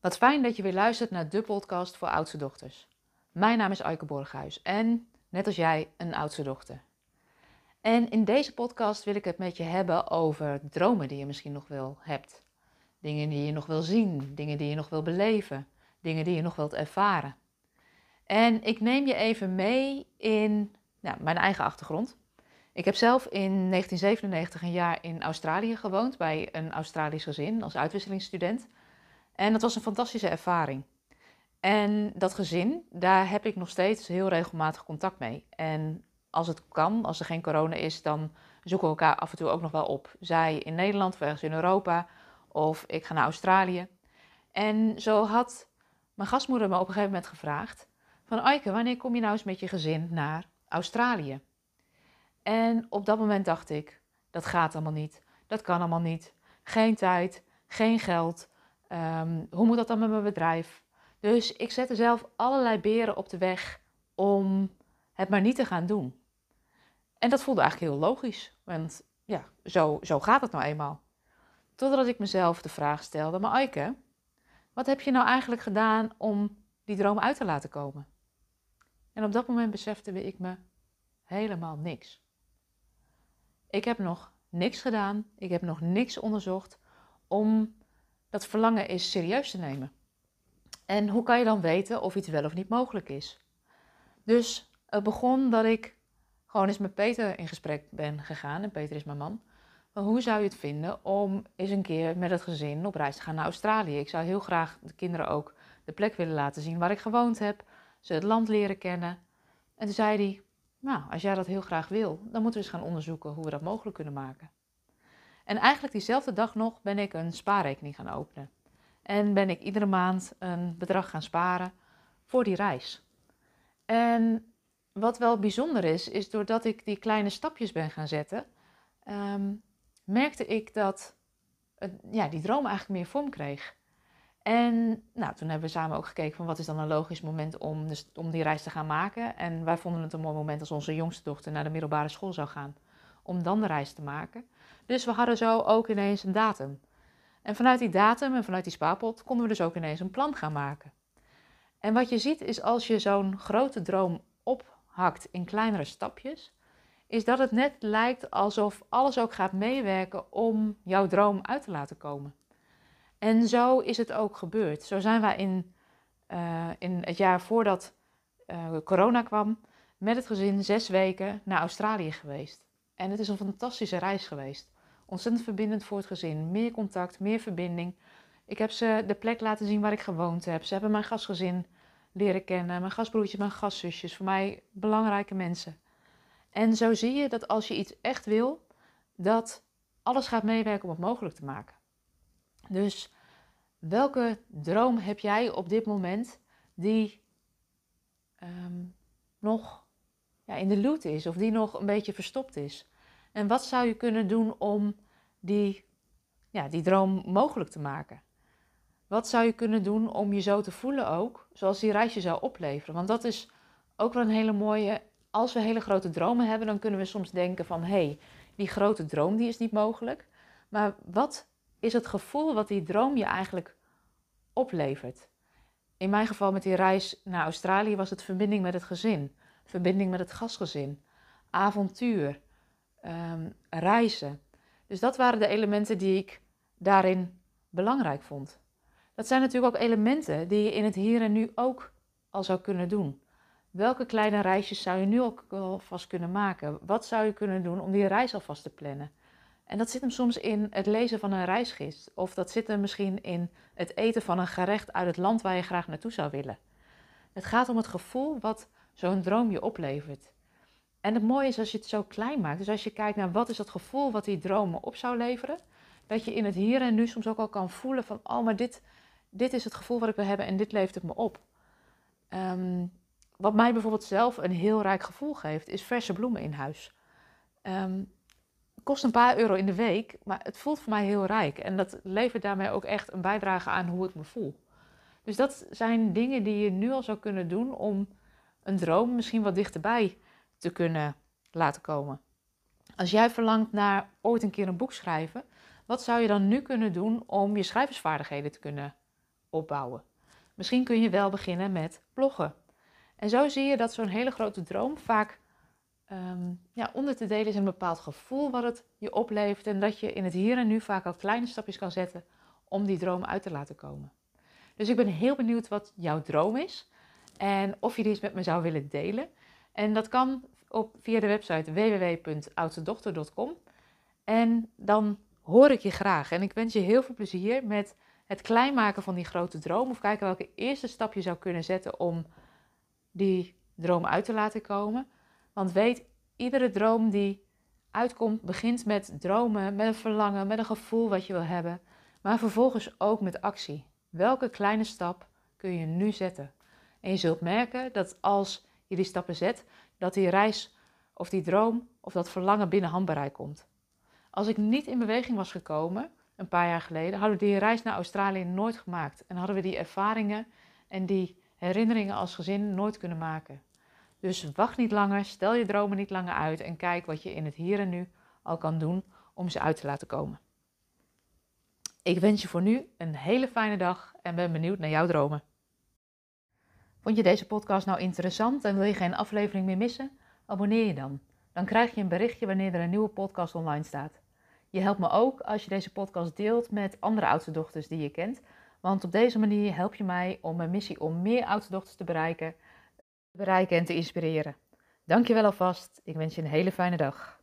Wat fijn dat je weer luistert naar de podcast voor oudste dochters. Mijn naam is Aike Borghuis en net als jij een oudste dochter. En in deze podcast wil ik het met je hebben over dromen die je misschien nog wel hebt. Dingen die je nog wil zien, dingen die je nog wil beleven, dingen die je nog wilt ervaren. En ik neem je even mee in nou, mijn eigen achtergrond. Ik heb zelf in 1997 een jaar in Australië gewoond bij een Australisch gezin als uitwisselingsstudent. En dat was een fantastische ervaring. En dat gezin, daar heb ik nog steeds heel regelmatig contact mee. En als het kan, als er geen corona is, dan zoeken we elkaar af en toe ook nog wel op. Zij in Nederland of in Europa, of ik ga naar Australië. En zo had mijn gastmoeder me op een gegeven moment gevraagd: van Aike, wanneer kom je nou eens met je gezin naar Australië? En op dat moment dacht ik: dat gaat allemaal niet, dat kan allemaal niet. Geen tijd, geen geld. Ehm, hoe moet dat dan met mijn bedrijf? Dus ik zette zelf allerlei beren op de weg om het maar niet te gaan doen. En dat voelde eigenlijk heel logisch, want ja, zo, zo gaat het nou eenmaal. Totdat ik mezelf de vraag stelde, maar Aike, wat heb je nou eigenlijk gedaan om die droom uit te laten komen? En op dat moment besefte ik me helemaal niks. Ik heb nog niks gedaan, ik heb nog niks onderzocht om dat verlangen is serieus te nemen. En hoe kan je dan weten of iets wel of niet mogelijk is? Dus het begon dat ik gewoon eens met Peter in gesprek ben gegaan. En Peter is mijn man. Hoe zou je het vinden om eens een keer met het gezin op reis te gaan naar Australië? Ik zou heel graag de kinderen ook de plek willen laten zien waar ik gewoond heb. Ze het land leren kennen. En toen zei hij, nou, als jij dat heel graag wil, dan moeten we eens gaan onderzoeken hoe we dat mogelijk kunnen maken. En eigenlijk diezelfde dag nog ben ik een spaarrekening gaan openen. En ben ik iedere maand een bedrag gaan sparen voor die reis. En wat wel bijzonder is, is doordat ik die kleine stapjes ben gaan zetten, ehm, merkte ik dat het, ja, die droom eigenlijk meer vorm kreeg. En nou, toen hebben we samen ook gekeken van wat is dan een logisch moment om, dus, om die reis te gaan maken. En wij vonden het een mooi moment als onze jongste dochter naar de middelbare school zou gaan, om dan de reis te maken. Dus we hadden zo ook ineens een datum. En vanuit die datum en vanuit die spaarpot konden we dus ook ineens een plan gaan maken. En wat je ziet is als je zo'n grote droom ophakt in kleinere stapjes, is dat het net lijkt alsof alles ook gaat meewerken om jouw droom uit te laten komen. En zo is het ook gebeurd. Zo zijn wij in, uh, in het jaar voordat uh, corona kwam met het gezin zes weken naar Australië geweest. En het is een fantastische reis geweest. Ontzettend verbindend voor het gezin. Meer contact, meer verbinding. Ik heb ze de plek laten zien waar ik gewoond heb. Ze hebben mijn gastgezin leren kennen. Mijn gastbroertje, mijn gastzusjes. Voor mij belangrijke mensen. En zo zie je dat als je iets echt wil, dat alles gaat meewerken om het mogelijk te maken. Dus welke droom heb jij op dit moment die um, nog ja, in de loot is of die nog een beetje verstopt is? En wat zou je kunnen doen om die, ja, die droom mogelijk te maken? Wat zou je kunnen doen om je zo te voelen ook, zoals die reis je zou opleveren? Want dat is ook wel een hele mooie. Als we hele grote dromen hebben, dan kunnen we soms denken van hé, hey, die grote droom die is niet mogelijk. Maar wat is het gevoel wat die droom je eigenlijk oplevert? In mijn geval met die reis naar Australië was het verbinding met het gezin, verbinding met het gastgezin, avontuur, um, reizen. Dus dat waren de elementen die ik daarin belangrijk vond. Dat zijn natuurlijk ook elementen die je in het hier en nu ook al zou kunnen doen. Welke kleine reisjes zou je nu ook alvast kunnen maken? Wat zou je kunnen doen om die reis alvast te plannen? En dat zit hem soms in het lezen van een reisgids. Of dat zit hem misschien in het eten van een gerecht uit het land waar je graag naartoe zou willen. Het gaat om het gevoel wat zo'n droom je oplevert. En het mooie is als je het zo klein maakt. Dus als je kijkt naar wat is dat gevoel wat die dromen op zou leveren. Dat je in het hier en nu soms ook al kan voelen van, oh, maar dit, dit is het gevoel wat ik wil hebben en dit levert het me op. Ehm, wat mij bijvoorbeeld zelf een heel rijk gevoel geeft, is verse bloemen in huis. Um, kost een paar euro in de week, maar het voelt voor mij heel rijk. En dat levert daarmee ook echt een bijdrage aan hoe ik me voel. Dus dat zijn dingen die je nu al zou kunnen doen om een droom misschien wat dichterbij te kunnen laten komen. Als jij verlangt naar ooit een keer een boek schrijven, wat zou je dan nu kunnen doen om je schrijversvaardigheden te kunnen opbouwen. Misschien kun je wel beginnen met bloggen. En zo zie je dat zo'n hele grote droom vaak ehm, ja, onder te delen is een bepaald gevoel wat het je oplevert. En dat je in het hier en nu vaak al kleine stapjes kan zetten om die droom uit te laten komen. Dus ik ben heel benieuwd wat jouw droom is en of je die eens met me zou willen delen. En dat kan op, via de website www.oudstedochter.com. En dan hoor ik je graag. En ik wens je heel veel plezier met het kleinmaken van die grote droom. Of kijken welke eerste stap je zou kunnen zetten om die droom uit te laten komen. Want weet, iedere droom die uitkomt, begint met dromen, met een verlangen, met een gevoel wat je wil hebben. Maar vervolgens ook met actie. Welke kleine stap kun je nu zetten? En je zult merken dat als je die stappen zet, dat die reis of die droom of dat verlangen binnen handbereik komt. Als ik niet in beweging was gekomen, een paar jaar geleden, hadden we die reis naar Australië nooit gemaakt. En hadden we die ervaringen en die herinneringen als gezin nooit kunnen maken. Dus wacht niet langer, stel je dromen niet langer uit en kijk wat je in het hier en nu al kan doen om ze uit te laten komen. Ik wens je voor nu een hele fijne dag en ben benieuwd naar jouw dromen. Vond je deze podcast nou interessant en wil je geen aflevering meer missen? Abonneer je dan. Dan krijg je een berichtje wanneer er een nieuwe podcast online staat. Je helpt me ook als je deze podcast deelt met andere oudste dochters die je kent. Want op deze manier help je mij om mijn missie om meer oudste dochters te bereiken, te bereiken en te inspireren. Dankjewel alvast. Ik wens je een hele fijne dag.